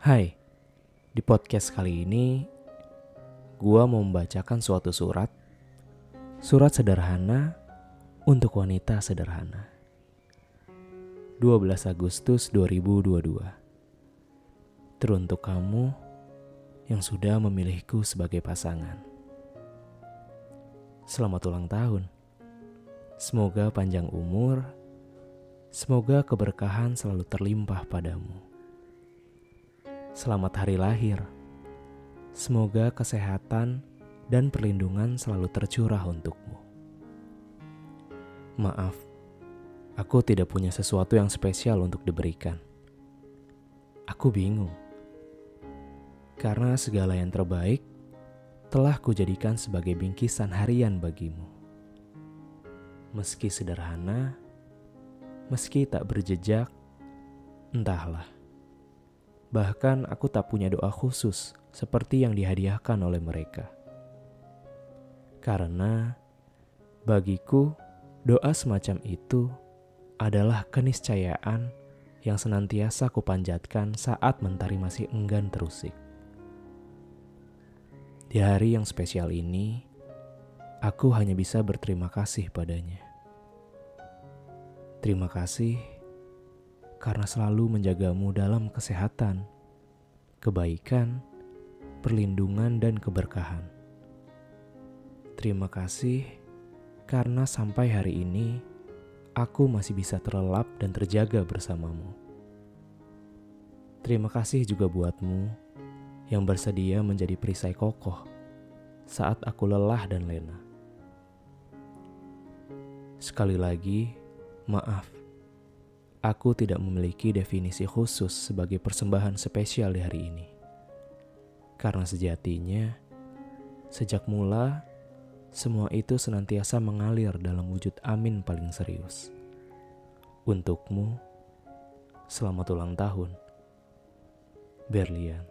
Hai, di podcast kali ini gua mau membacakan suatu surat. Surat sederhana untuk wanita sederhana. 12 Agustus 2022. Teruntuk kamu yang sudah memilihku sebagai pasangan. Selamat ulang tahun. Semoga panjang umur. Semoga keberkahan selalu terlimpah padamu. Selamat hari lahir. Semoga kesehatan dan perlindungan selalu tercurah untukmu. Maaf, aku tidak punya sesuatu yang spesial untuk diberikan. Aku bingung. Karena segala yang terbaik telah kujadikan sebagai bingkisan harian bagimu. Meski sederhana, meski tak berjejak, entahlah Bahkan aku tak punya doa khusus seperti yang dihadiahkan oleh mereka. Karena bagiku doa semacam itu adalah keniscayaan yang senantiasa kupanjatkan saat mentari masih enggan terusik. Di hari yang spesial ini, aku hanya bisa berterima kasih padanya. Terima kasih karena selalu menjagamu dalam kesehatan, kebaikan, perlindungan, dan keberkahan. Terima kasih karena sampai hari ini aku masih bisa terlelap dan terjaga bersamamu. Terima kasih juga buatmu yang bersedia menjadi perisai kokoh saat aku lelah dan lena. Sekali lagi, maaf Aku tidak memiliki definisi khusus sebagai persembahan spesial di hari ini. Karena sejatinya, sejak mula, semua itu senantiasa mengalir dalam wujud amin paling serius. Untukmu, selamat ulang tahun. Berlian